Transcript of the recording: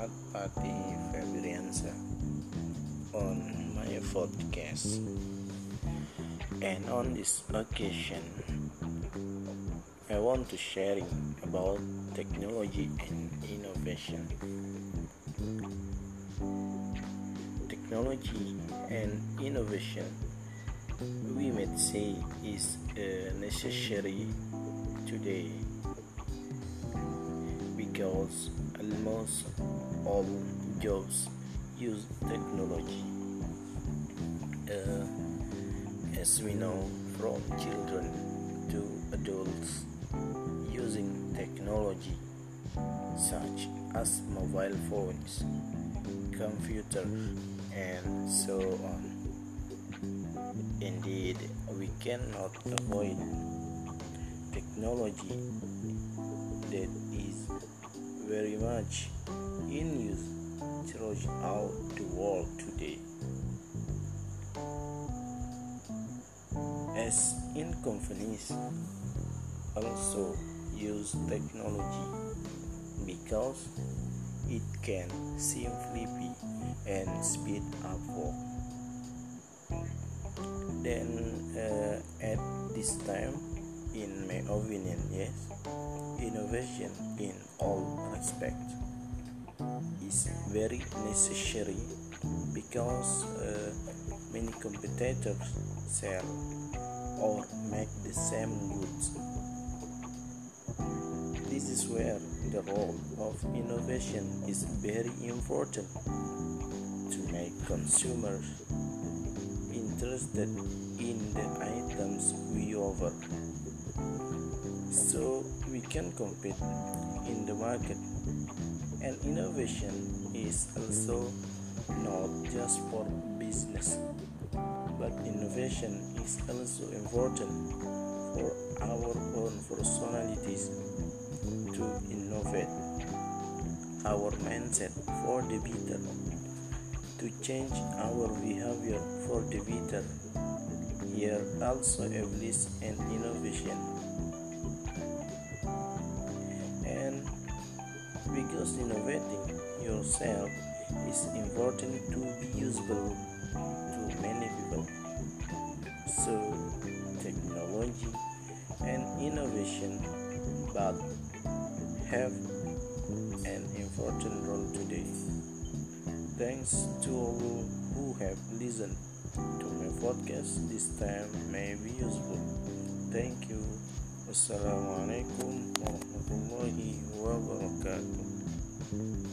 Ahmad Pati Febriansa on my podcast. And on this occasion, I want to sharing about technology and innovation. Technology and innovation, we might say, is uh, necessary today because almost all jobs use technology. Uh, as we know, from children to adults using technology such as mobile phones, computers, and so on. Indeed, we cannot avoid technology that very much in use throughout the world today. As in companies also use technology because it can simply be and speed up work. Then uh, at this time, in opinion, yes, innovation in all aspects is very necessary because uh, many competitors sell or make the same goods. This is where the role of innovation is very important to make consumers interested in the items we offer so we can compete in the market. And innovation is also not just for business but innovation is also important for our own personalities to innovate. Our mindset for the better to change our behavior for the better also exists and innovation And because innovating yourself is important to be useful to many people. So, technology and innovation but have an important role today. Thanks to all who have listened to my podcast this time may be useful. Thank you. Wassalamualaikum warahmatullahi wabarakatuh.